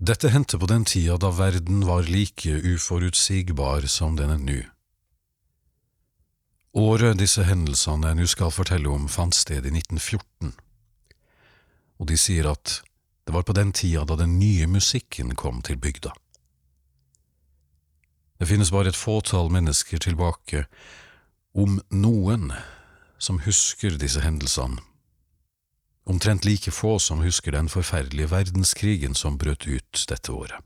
Dette hendte på den tida da verden var like uforutsigbar som den er nå. Året disse hendelsene jeg nå skal fortelle om, fant sted i 1914, og de sier at det var på den tida da den nye musikken kom til bygda. Det finnes bare et fåtall mennesker tilbake, om noen, som husker disse hendelsene, omtrent like få som husker den forferdelige verdenskrigen som brøt ut dette året.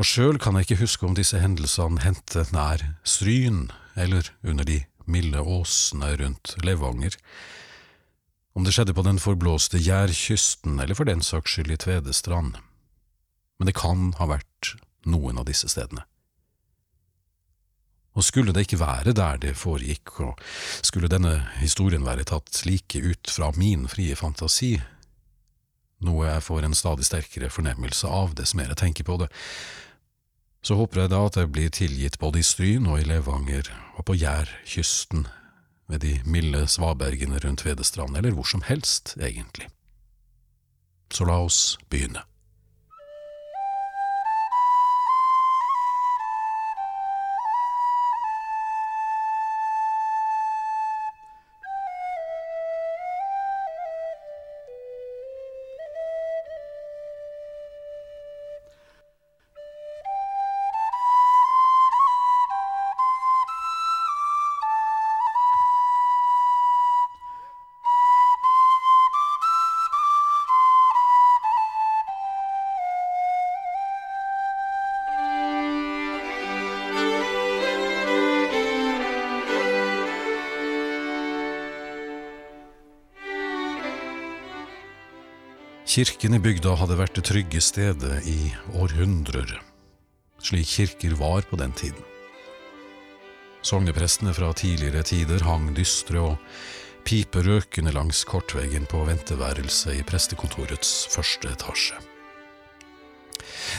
Og sjøl kan jeg ikke huske om disse hendelsene hendte nær Stryn eller under de milde åsene rundt Levanger, om det skjedde på den forblåste Gjærkysten eller for den saks skyld i Tvedestrand, men det kan ha vært noen av disse stedene. Og skulle det ikke være der det foregikk, og skulle denne historien være tatt like ut fra min frie fantasi, noe jeg får en stadig sterkere fornemmelse av dess mer jeg tenker på det, så håper jeg da at jeg blir tilgitt både i Stryn og i Levanger og på Jærkysten, ved de milde svabergene rundt Vedestrand, eller hvor som helst, egentlig. Så la oss begynne. Kirken i bygda hadde vært det trygge stedet i århundrer, slik kirker var på den tiden. Sogneprestene fra tidligere tider hang dystre og piperøkende langs kortveggen på venteværelset i prestekontorets første etasje.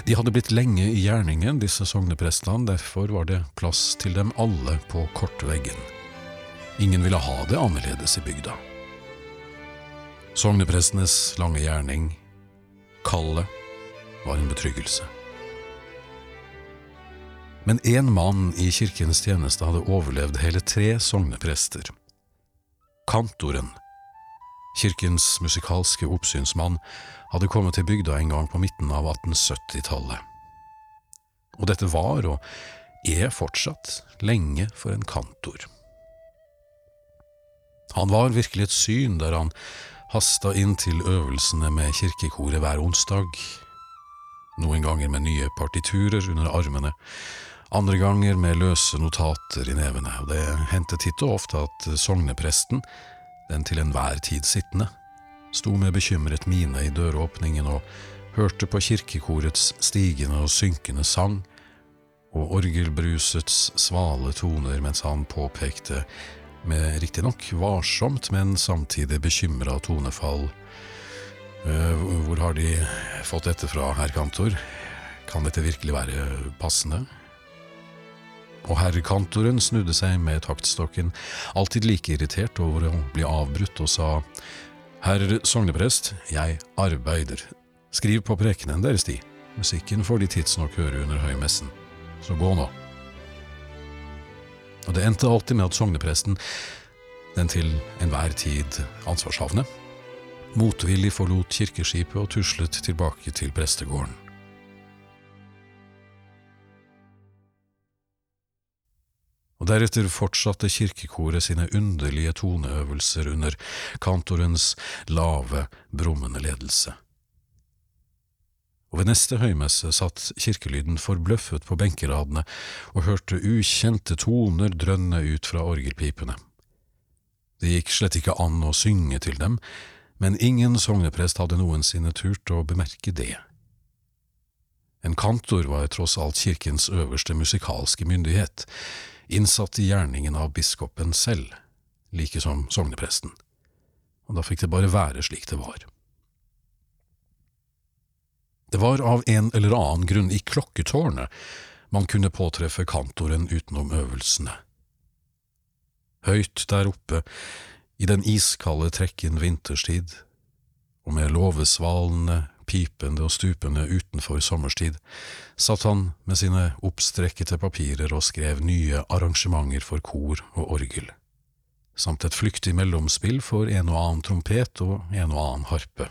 De hadde blitt lenge i gjerningen, disse sogneprestene, derfor var det plass til dem alle på kortveggen. Ingen ville ha det annerledes i bygda. Sogneprestenes lange gjerning, kallet, var en betryggelse. Men én mann i kirkens tjeneste hadde overlevd hele tre sogneprester. Kantoren, kirkens musikalske oppsynsmann, hadde kommet til bygda en gang på midten av 1870-tallet. Og dette var, og er fortsatt, lenge for en kantor. Han var virkelig et syn der han hasta inn til øvelsene med kirkekoret hver onsdag, noen ganger med nye partiturer under armene, andre ganger med løse notater i nevene, og det hendte titt og ofte at sognepresten, den til enhver tid sittende, sto med bekymret mine i døråpningen og hørte på kirkekorets stigende og synkende sang og orgelbrusets svale toner mens han påpekte med riktignok varsomt, men samtidig bekymra tonefall. Uh, hvor har de fått dette fra, herr kantor? Kan dette virkelig være passende? Og herr kantoren snudde seg med taktstokken, alltid like irritert over å bli avbrutt, og sa Herr sogneprest, jeg arbeider. Skriv på prekenen deres, de. Musikken får de tidsnok høre under høymessen. Så gå nå. Og det endte alltid med at sognepresten, den til enhver tid ansvarshavende, motvillig forlot kirkeskipet og tuslet tilbake til prestegården. Og deretter fortsatte kirkekoret sine underlige toneøvelser under kantorens lave, brummende ledelse og ved neste høymesse satt kirkelyden forbløffet på benkeradene og hørte ukjente toner drønne ut fra orgelpipene. Det gikk slett ikke an å synge til dem, men ingen sogneprest hadde noensinne turt å bemerke det. En kantor var tross alt kirkens øverste musikalske myndighet, innsatt i gjerningen av biskopen selv, like som sognepresten, og da fikk det bare være slik det var. Det var av en eller annen grunn i klokketårnet man kunne påtreffe kantoren utenom øvelsene. Høyt der oppe, i den iskalde trekken vinterstid, og med låvesvalene pipende og stupende utenfor sommerstid, satt han med sine oppstrekkete papirer og skrev nye arrangementer for kor og orgel, samt et flyktig mellomspill for en og annen trompet og en og annen harpe.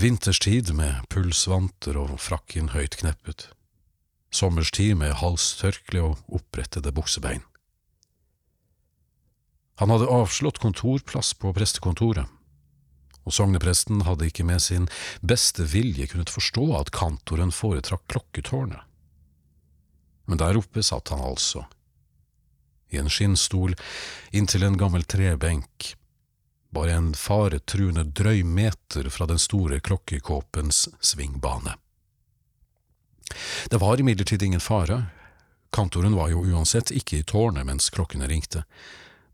Vinterstid med pulsvanter og frakken høyt kneppet. Sommerstid med halstørkle og opprettede buksebein. Han hadde avslått kontorplass på prestekontoret og sognepresten hadde ikke med sin beste vilje kunnet forstå at kantoren foretrakk klokketårnet. Men der oppe satt han altså, i en skinnstol inntil en gammel trebenk, bare en faretruende drøy meter fra den store klokkekåpens svingbane. Det var imidlertid ingen fare, kantoren var jo uansett ikke i tårnet mens klokkene ringte,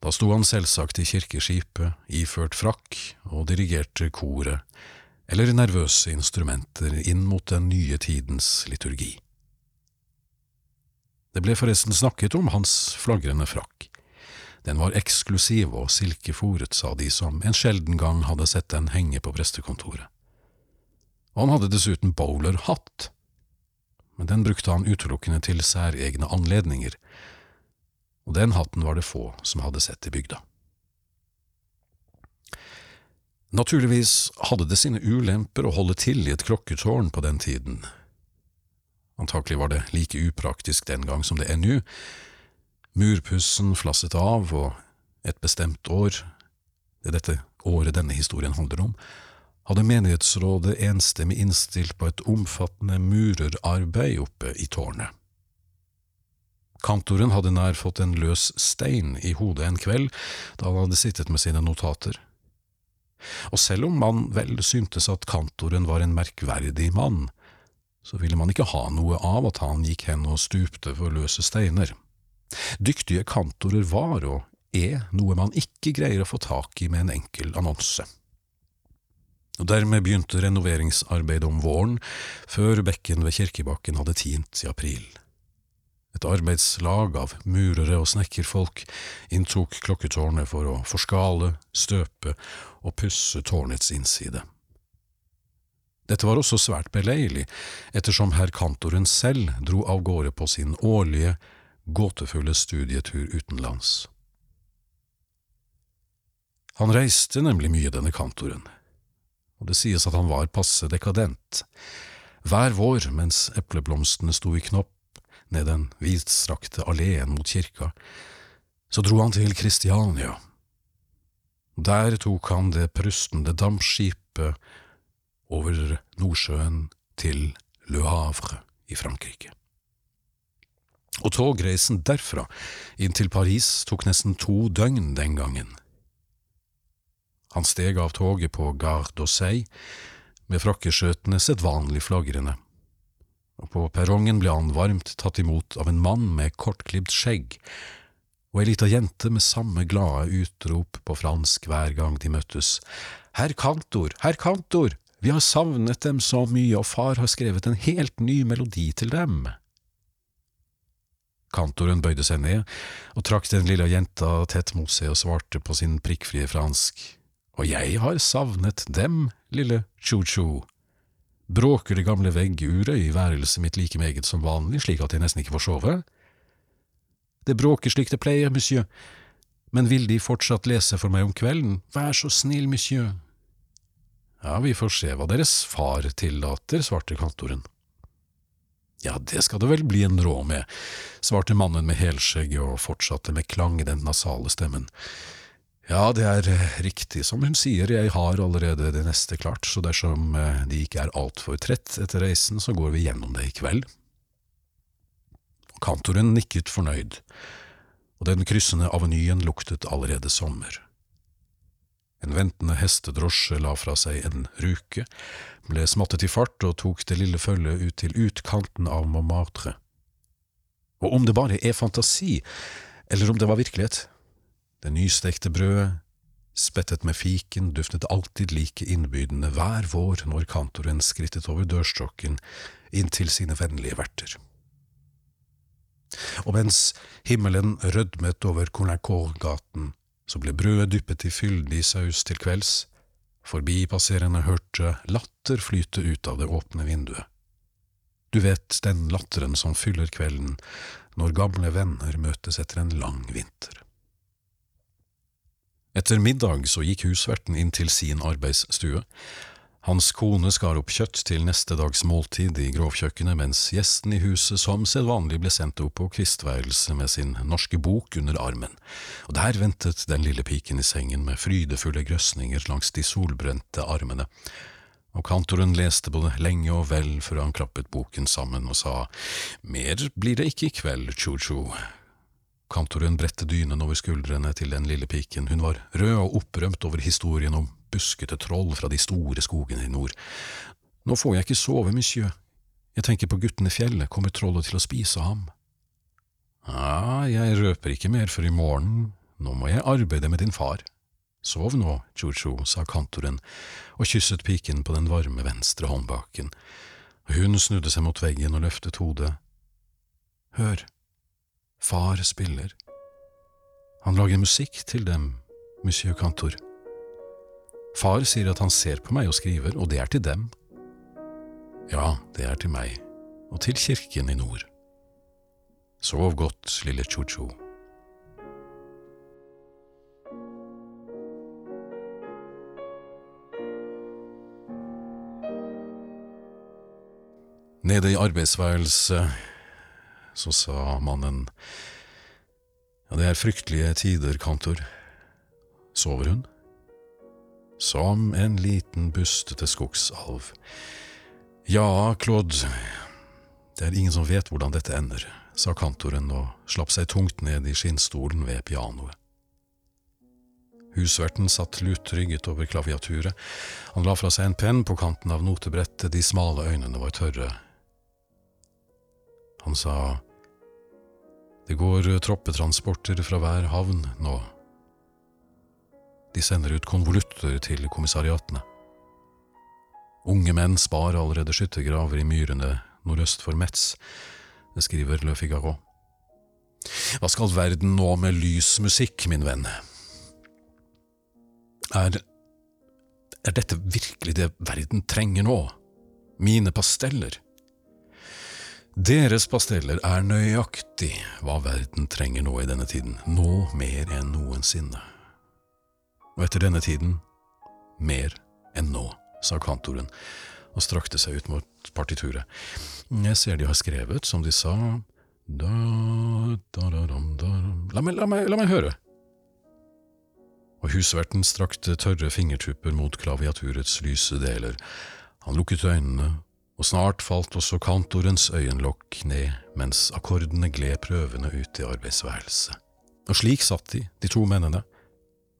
da sto han selvsagt i kirkeskipet, iført frakk, og dirigerte koret, eller nervøse instrumenter inn mot den nye tidens liturgi. Det ble forresten snakket om hans flagrende frakk. Den var eksklusiv og silkeforet, sa de som en sjelden gang hadde sett den henge på prestekontoret. Og han hadde dessuten bowlerhatt, men den brukte han utelukkende til særegne anledninger, og den hatten var det få som hadde sett i bygda. Naturligvis hadde det sine ulemper å holde til i et klokketårn på den tiden. Antakelig var det like upraktisk den gang som det er nå. Murpussen flasset av, og et bestemt år, det er dette året denne historien handler om, hadde menighetsrådet enstemmig innstilt på et omfattende murerarbeid oppe i tårnet. Kantoren hadde nær fått en løs stein i hodet en kveld da han hadde sittet med sine notater. Og selv om man vel syntes at kantoren var en merkverdig mann, så ville man ikke ha noe av at han gikk hen og stupte for løse steiner. Dyktige kantorer var og er noe man ikke greier å få tak i med en enkel annonse. Og Dermed begynte renoveringsarbeidet om våren, før bekken ved Kirkebakken hadde tint i april. Et arbeidslag av murere og snekkerfolk inntok klokketårnet for å forskale, støpe og pusse tårnets innside. Dette var også svært beleilig, ettersom herr kantoren selv dro av gårde på sin årlige, gåtefulle studietur utenlands. Han reiste nemlig mye, denne kantoren, og det sies at han var passe dekadent. Hver vår, mens epleblomstene sto i knopp, ned den vidstrakte alleen mot kirka, så dro han til Kristiania. Der tok han det prustende dampskipet over Nordsjøen til Le Havre i Frankrike. Og togreisen derfra inn til Paris tok nesten to døgn den gangen. Han steg av toget på Gare d'Orsay, med frakkeskjøtene sedvanlig flagrende og på perrongen ble han varmt tatt imot av en mann med kortklipt skjegg og ei lita jente med samme glade utrop på fransk hver gang de møttes. Herr kantor, herr kantor, vi har savnet dem så mye, og far har skrevet en helt ny melodi til dem. Kantoren bøyde seg ned og trakk den lille jenta tett mot seg og svarte på sin prikkfrie fransk. Og jeg har savnet dem, lille Chu-Chu. Bråker det gamle vegguret i værelset mitt like meget som vanlig, slik at jeg nesten ikke får sove? Det bråker slik det pleier, monsieur, men vil De fortsatt lese for meg om kvelden, vær så snill, monsieur. Ja, vi får se hva Deres far tillater, svarte kantoren. Ja, det skal det vel bli en råd med, svarte mannen med helskjegget og fortsatte med klang i den nasale stemmen. Ja, det er eh, riktig som hun sier, jeg har allerede det neste klart, så dersom eh, de ikke er altfor trett etter reisen, så går vi gjennom det i kveld. Kantoren nikket fornøyd, og den kryssende avenyen luktet allerede sommer. En ventende hestedrosje la fra seg en ruke, ble smattet i fart og tok det lille følget ut til utkanten av Montmartre. Og om det bare er fantasi, eller om det var virkelighet, det nystekte brødet, spettet med fiken, duftet alltid like innbydende hver vår når kantoren skrittet over dørstokken inn til sine vennlige verter. Og mens himmelen rødmet over Colincourt-gaten, så ble brødet dyppet i fyldig saus til kvelds, Forbipasserende hørte latter flyte ut av det åpne vinduet. Du vet den latteren som fyller kvelden når gamle venner møtes etter en lang vinter. Etter middag så gikk husverten inn til sin arbeidsstue. Hans kone skar opp kjøtt til neste dags måltid i grovkjøkkenet, mens gjesten i huset som sedvanlig ble sendt opp på kvistværelset med sin norske bok under armen, og der ventet den lille piken i sengen med frydefulle grøsninger langs de solbrente armene. Og kantoren leste både lenge og vel før han klappet boken sammen og sa Mer blir det ikke i kveld, Cho-Cho. Kantoren bredte dynen over skuldrene til den lille piken, hun var rød og opprømt over historien om buskete troll fra de store skogene i nord. Nå får jeg ikke sove, monsieur. Jeg tenker på gutten i fjellet, kommer trollet til å spise ham? Ja, jeg røper ikke mer før i morgen, nå må jeg arbeide med din far. Sov nå, Cho-Cho, sa kantoren og kysset piken på den varme venstre håndbaken. Hun snudde seg mot veggen og løftet hodet. Hør, far spiller. Han lager musikk til dem, monsieur Kantor. Far sier at han ser på meg og skriver, og det er til dem. Ja, det er til meg, og til kirken i nord. Sov godt, lille Cho-Cho. Nede i arbeidsværelset så sa mannen, ja, det er fryktelige tider, kantor. Sover hun? Som en liten bustete skogsalv. Ja, Claude, det er ingen som vet hvordan dette ender, sa kantoren og slapp seg tungt ned i skinnstolen ved pianoet. Husverten satt lutrygget over klaviaturet, han la fra seg en penn på kanten av notebrettet, de smale øynene var tørre, han sa det går troppetransporter fra hver havn nå. De sender ut konvolutter til kommissariatene. Unge menn spar allerede skyttergraver i myrene nordøst for Metz, det skriver Le Figaro. Hva skal verden nå med lysmusikk, min venn? Er… er dette virkelig det verden trenger nå? Mine pasteller? Deres pasteller er nøyaktig hva verden trenger nå i denne tiden, nå mer enn noensinne. Og etter denne tiden mer enn nå, sa kantoren og strakte seg ut mot partituret. Jeg ser de har skrevet, som de sa, da, da, da, da. La, meg, la, meg, la meg høre. Og husverten strakte tørre fingertupper mot klaviaturets lyse deler. Han lukket øynene og snart falt også kantorens øyenlokk ned mens akkordene gled prøvende ut i arbeidsværelset. Og slik satt de, de to mennene,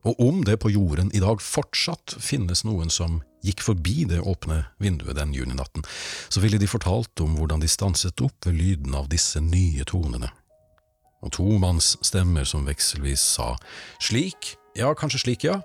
og om det på jorden i dag fortsatt finnes noen som gikk forbi det åpne vinduet den juninatten, så ville de fortalt om hvordan de stanset opp ved lyden av disse nye tonene. Og to manns stemmer som vekselvis sa slik, ja, kanskje slik, ja,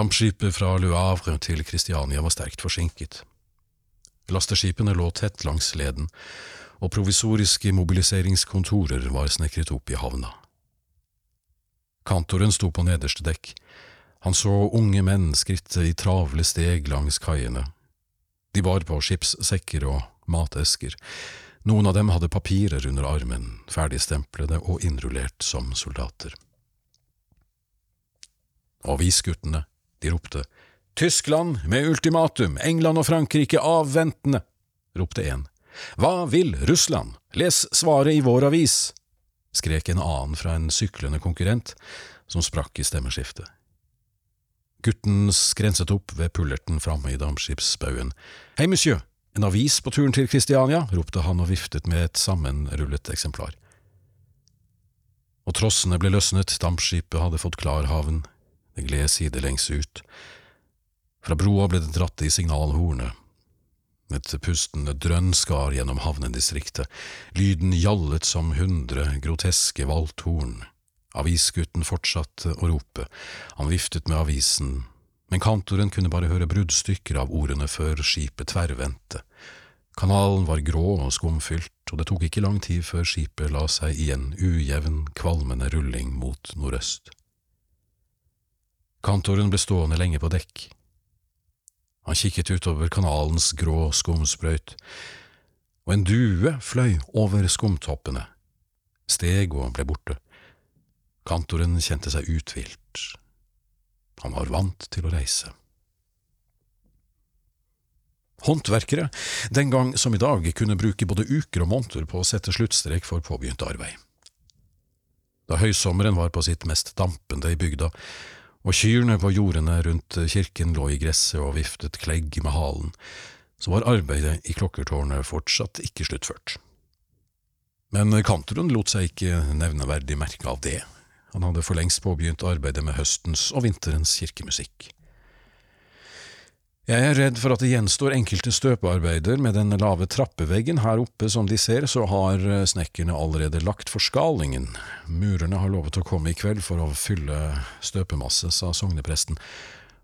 Dampskipet fra Le Havre til Kristiania var sterkt forsinket. Lasteskipene lå tett langs leden, og provisoriske mobiliseringskontorer var snekret opp i havna. Kantoren sto på nederste dekk. Han så unge menn skritte i travle steg langs kaiene. De bar på skipssekker og matesker. Noen av dem hadde papirer under armen, ferdigstemplede og innrullert som soldater. Og visguttene, de ropte. Tyskland med ultimatum, England og Frankrike avventende, ropte en. Hva vil Russland? Les svaret i vår avis, skrek en annen fra en syklende konkurrent, som sprakk i stemmeskiftet. Gutten skrenset opp ved pullerten framme i dampskipsbaugen. Hei, monsieur, en avis på turen til Kristiania, ropte han og viftet med et sammenrullet eksemplar. Og trossene ble løsnet, dampskipet hadde fått klar haven, det gled sidelengs ut. Fra broa ble det dratt i signalhornet. Et pustende drønn skar gjennom havnedistriktet, lyden gjallet som hundre groteske valthorn. Avisgutten fortsatte å rope, han viftet med avisen, men kantoren kunne bare høre bruddstykker av ordene før skipet tverrvendte. Kanalen var grå og skumfylt, og det tok ikke lang tid før skipet la seg i en ujevn, kvalmende rulling mot nordøst. Kantoren ble stående lenge på dekk. Han kikket utover kanalens grå skumsprøyt, og en due fløy over skumtoppene, steg og ble borte. Kantoren kjente seg uthvilt. Han var vant til å reise. Håndverkere, den gang som i dag, kunne bruke både uker og måneder på å sette sluttstrek for påbegynt arbeid. Da høysommeren var på sitt mest dampende i bygda, og kyrne på jordene rundt kirken lå i gresset og viftet klegg med halen, så var arbeidet i klokkertårnet fortsatt ikke sluttført. Men Kantrun lot seg ikke nevneverdig merke av det, han hadde for lengst påbegynt arbeidet med høstens og vinterens kirkemusikk. Jeg er redd for at det gjenstår enkelte støpearbeider med den lave trappeveggen her oppe som de ser, så har snekkerne allerede lagt forskalingen. Murerne har lovet å komme i kveld for å fylle støpemasse, sa sognepresten,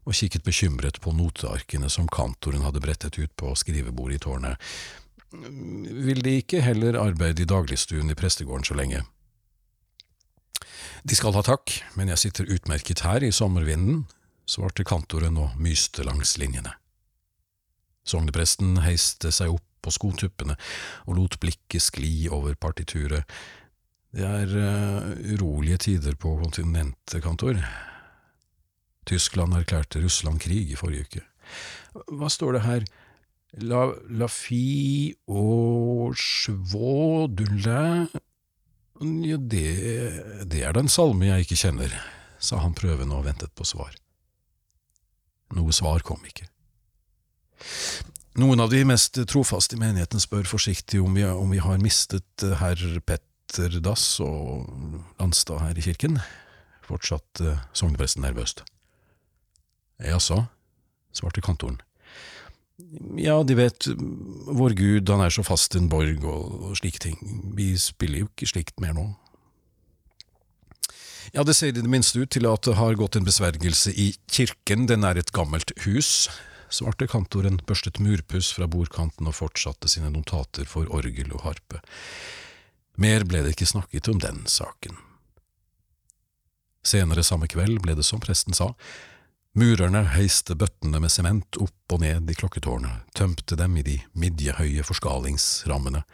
og kikket bekymret på notearkene som kantoren hadde brettet ut på skrivebordet i tårnet. Vil de ikke heller arbeide i dagligstuen i prestegården så lenge? De skal ha takk, men jeg sitter utmerket her i sommervinden, svarte kantoren og myste langs linjene. Sognepresten heiste seg opp på skotuppene og lot blikket skli over partituret. Det er uh, urolige tider på kontinentet, kantor. Tyskland erklærte Russland krig i forrige uke. Hva står det her? La, la fi og chevaux du Ja, det, det er da en salme jeg ikke kjenner, sa han prøvende og ventet på svar. Noe svar kom ikke. Noen av de mest trofaste i menigheten spør forsiktig om vi, om vi har mistet eh, herr Petter Dass og Landstad her i kirken, fortsatte uh, sognepresten nervøst. Jaså, svarte kantoren. Ja, De vet, vår Gud, han er så fast en borg og slike ting, vi spiller jo ikke slikt mer nå. Ja, det ser i det minste ut til at det har gått en besvergelse i kirken, den er et gammelt hus. Svarte kantoren børstet murpuss fra bordkanten og fortsatte sine notater for orgel og harpe. Mer ble det ikke snakket om den saken. Senere samme kveld ble det som presten sa, murerne heiste bøttene med sement opp og ned i klokketårnet, tømte dem i de midjehøye forskalingsrammene,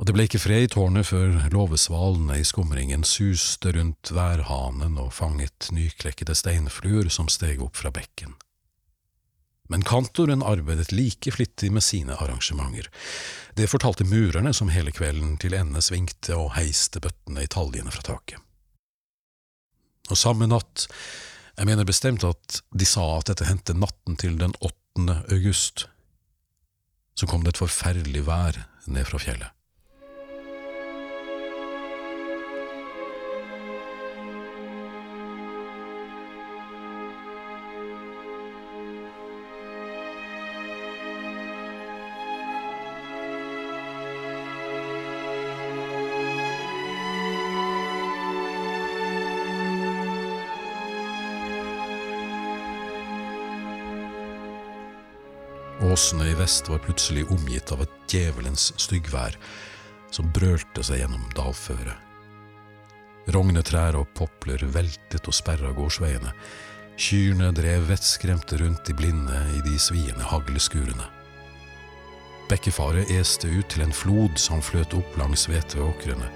og det ble ikke fred i tårnet før låvesvalene i skumringen suste rundt værhanen og fanget nyklekkede steinfluer som steg opp fra bekken. Men kantoren arbeidet like flittig med sine arrangementer. Det fortalte murerne som hele kvelden til ende svingte og heiste bøttene i taljene fra taket. Og samme natt, jeg mener bestemt at de sa at dette hendte natten til den 8. august, så kom det et forferdelig vær ned fra fjellet. Åsene i vest var plutselig omgitt av et djevelens styggvær som brølte seg gjennom dalføret. Rognetrær og popler veltet og sperra gårdsveiene. Kyrne drev vettskremte rundt i blinde i de sviende hagleskurene. Bekkefaret este ut til en flod som fløt opp langs hveteåkrene,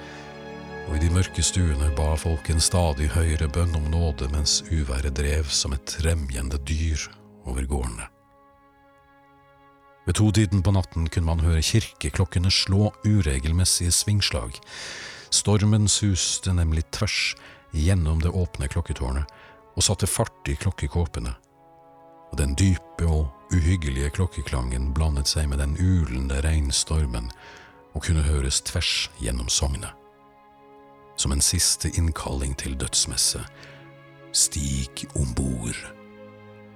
og i de mørke stuene ba folk en stadig høyere bønn om nåde mens uværet drev som et remjende dyr over gårdene. Ved totiden på natten kunne man høre kirkeklokkene slå uregelmessige svingslag. Stormen suste nemlig tvers gjennom det åpne klokketårnet og satte fart i klokkekåpene, og den dype og uhyggelige klokkeklangen blandet seg med den ulende regnstormen og kunne høres tvers gjennom sognet. Som en siste innkalling til dødsmesse. Stig om bord.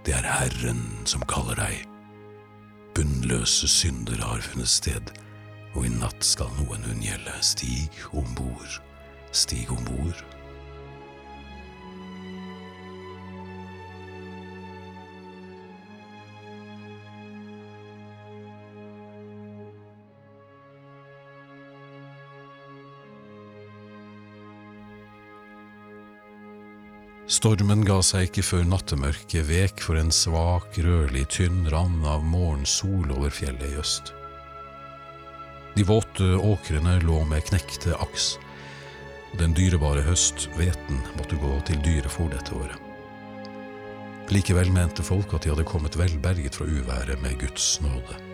Det er Herren som kaller deg. Bunnløse synder har funnet sted, og i natt skal noen hun gjelde. Stig om bord, stig om bord. Stormen ga seg ikke før nattemørket vek for en svak, rødlig, tynn rand av morgensol over fjellet i øst. De våte åkrene lå med knekte aks, og den dyrebare høst, hveten, måtte gå til dyrefòr dette året. Likevel mente folk at de hadde kommet velberget fra uværet med Guds nåde.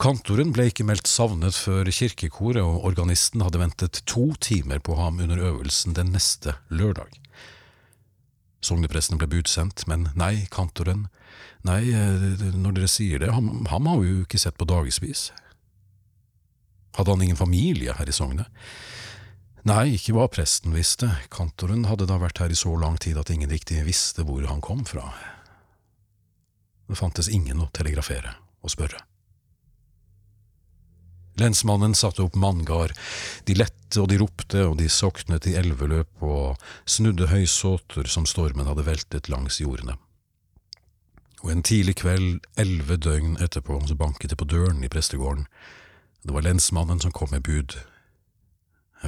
Kantoren ble ikke meldt savnet før kirkekoret og organisten hadde ventet to timer på ham under øvelsen den neste lørdag. Sognepresten ble budsendt, men nei, kantoren, nei, eh, når dere sier det, ham, ham har vi jo ikke sett på dagevis. Hadde han ingen familie her i sognet? Nei, ikke hva presten visste, kantoren hadde da vært her i så lang tid at ingen riktig visste hvor han kom fra. Det fantes ingen å telegrafere og spørre. Lensmannen satte opp manngard. De lette og de ropte, og de soknet i elveløp og snudde høysåter som stormen hadde veltet langs jordene. Og en tidlig kveld, elleve døgn etterpå, så banket det på døren i prestegården. Det var lensmannen som kom med bud.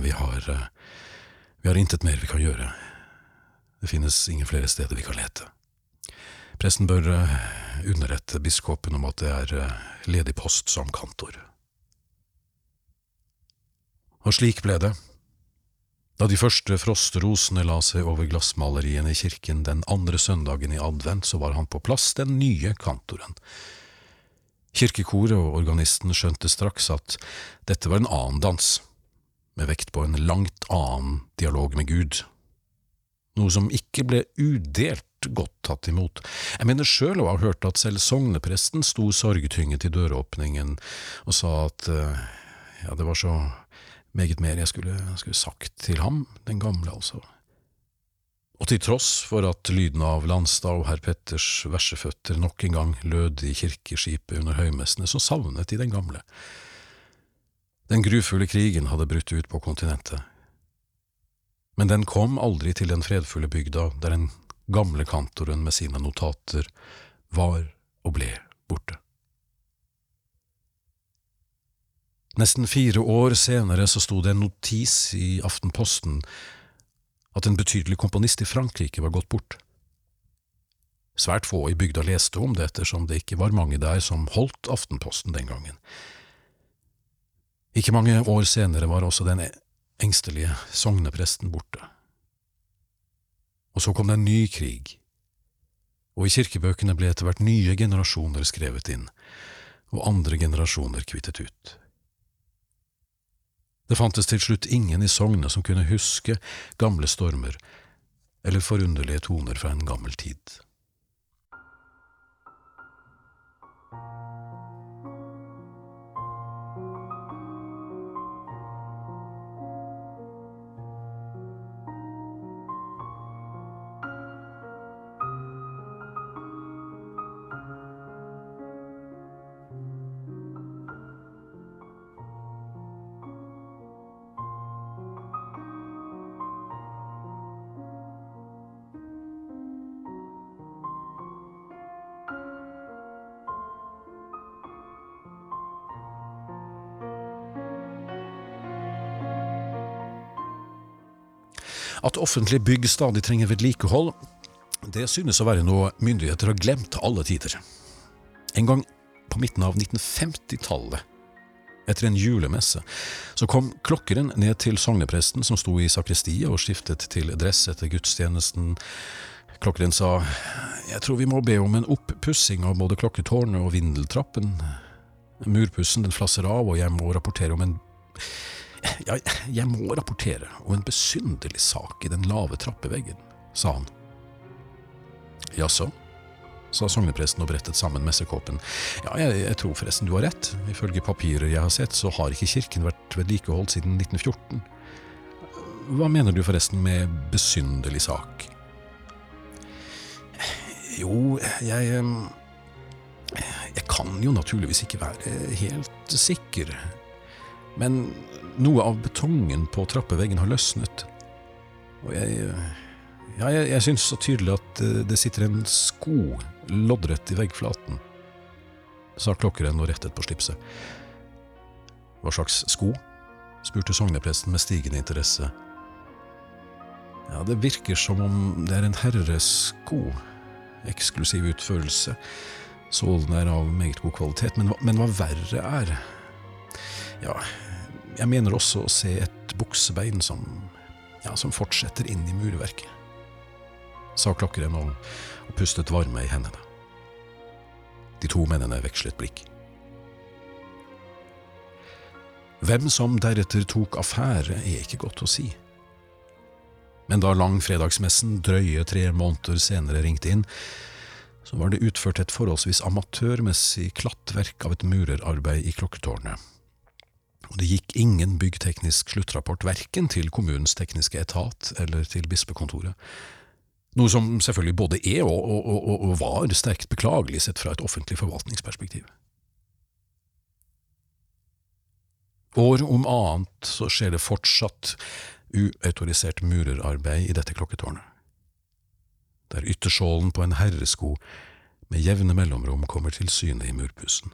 Vi har… Eh, vi har intet mer vi kan gjøre. Det finnes ingen flere steder vi kan lete. Presten bør eh, underrette biskopen om at det er eh, ledig post som kantor. Og slik ble det. Da de første frostrosene la seg over glassmaleriene i kirken den andre søndagen i advent, så var han på plass, den nye kantoren. Kirkekoret og organisten skjønte straks at dette var en annen dans, med vekt på en langt annen dialog med Gud, noe som ikke ble udelt godt tatt imot. Jeg mener sjøl å ha hørt at selv sognepresten sto sorgtynget i døråpningen og sa at eh, ja, det var så meget mer jeg skulle, skulle sagt til ham, den gamle, altså. Og til tross for at lyden av Landstad og herr Petters verseføtter nok en gang lød i kirkeskipet under høymessene, så savnet de den gamle. Den grufulle krigen hadde brutt ut på kontinentet. Men den kom aldri til den fredfulle bygda der den gamle kantoren med sine notater var og ble borte. Nesten fire år senere så sto det en notis i Aftenposten at en betydelig komponist i Frankrike var gått bort. Svært få i bygda leste om det, ettersom det ikke var mange der som holdt Aftenposten den gangen. Ikke mange år senere var også den engstelige sognepresten borte. Og så kom det en ny krig, og i kirkebøkene ble etter hvert nye generasjoner skrevet inn, og andre generasjoner kvittet ut. Det fantes til slutt ingen i sognet som kunne huske gamle stormer eller forunderlige toner fra en gammel tid. At offentlige bygg stadig trenger vedlikehold, det synes å være noe myndigheter har glemt til alle tider. En gang på midten av 1950-tallet, etter en julemesse, så kom klokkeren ned til sognepresten som sto i sakristiet og skiftet til dress etter gudstjenesten. Klokkeren sa jeg tror vi må be om en oppussing av både klokketårnet og vindeltrappen. Murpussen den flasser av, og jeg må rapportere om en ja, jeg må rapportere om en besynderlig sak i den lave trappeveggen, sa han. Jaså, sa sognepresten og brettet sammen messekåpen. Ja, jeg, jeg, tror forresten du har rett. Ifølge papirer jeg har sett, så har ikke kirken vært vedlikeholdt siden 1914. Hva mener du forresten med besynderlig sak? Jo, jeg Jeg kan jo naturligvis ikke være helt sikker. Men noe av betongen på trappeveggen har løsnet. Og jeg Ja, jeg, jeg syns så tydelig at det sitter en sko loddrett i veggflaten, sa klokkeren og rettet på slipset. Hva slags sko? spurte sognepresten med stigende interesse. Ja, det virker som om det er en herresko. Eksklusiv utførelse. Sålen er av meget god kvalitet, men, men hva verre er Ja, jeg mener også å se et buksebein som, ja, som fortsetter inn i murverket, sa klokkeren og, og pustet varme i hendene. De to mennene vekslet blikk. Hvem som deretter tok affære, er ikke godt å si. Men da langfredagsmessen drøye tre måneder senere ringte inn, så var det utført et forholdsvis amatørmessig klattverk av et murerarbeid i klokketårnet og det gikk ingen byggteknisk sluttrapport verken til kommunens tekniske etat eller til bispekontoret. Noe som selvfølgelig både er og, og, og, og var sterkt beklagelig sett fra et offentlig forvaltningsperspektiv. År om annet så skjer det fortsatt uautorisert murerarbeid i dette klokketårnet, der ytterskjålen på en herresko med jevne mellomrom kommer til syne i murpussen.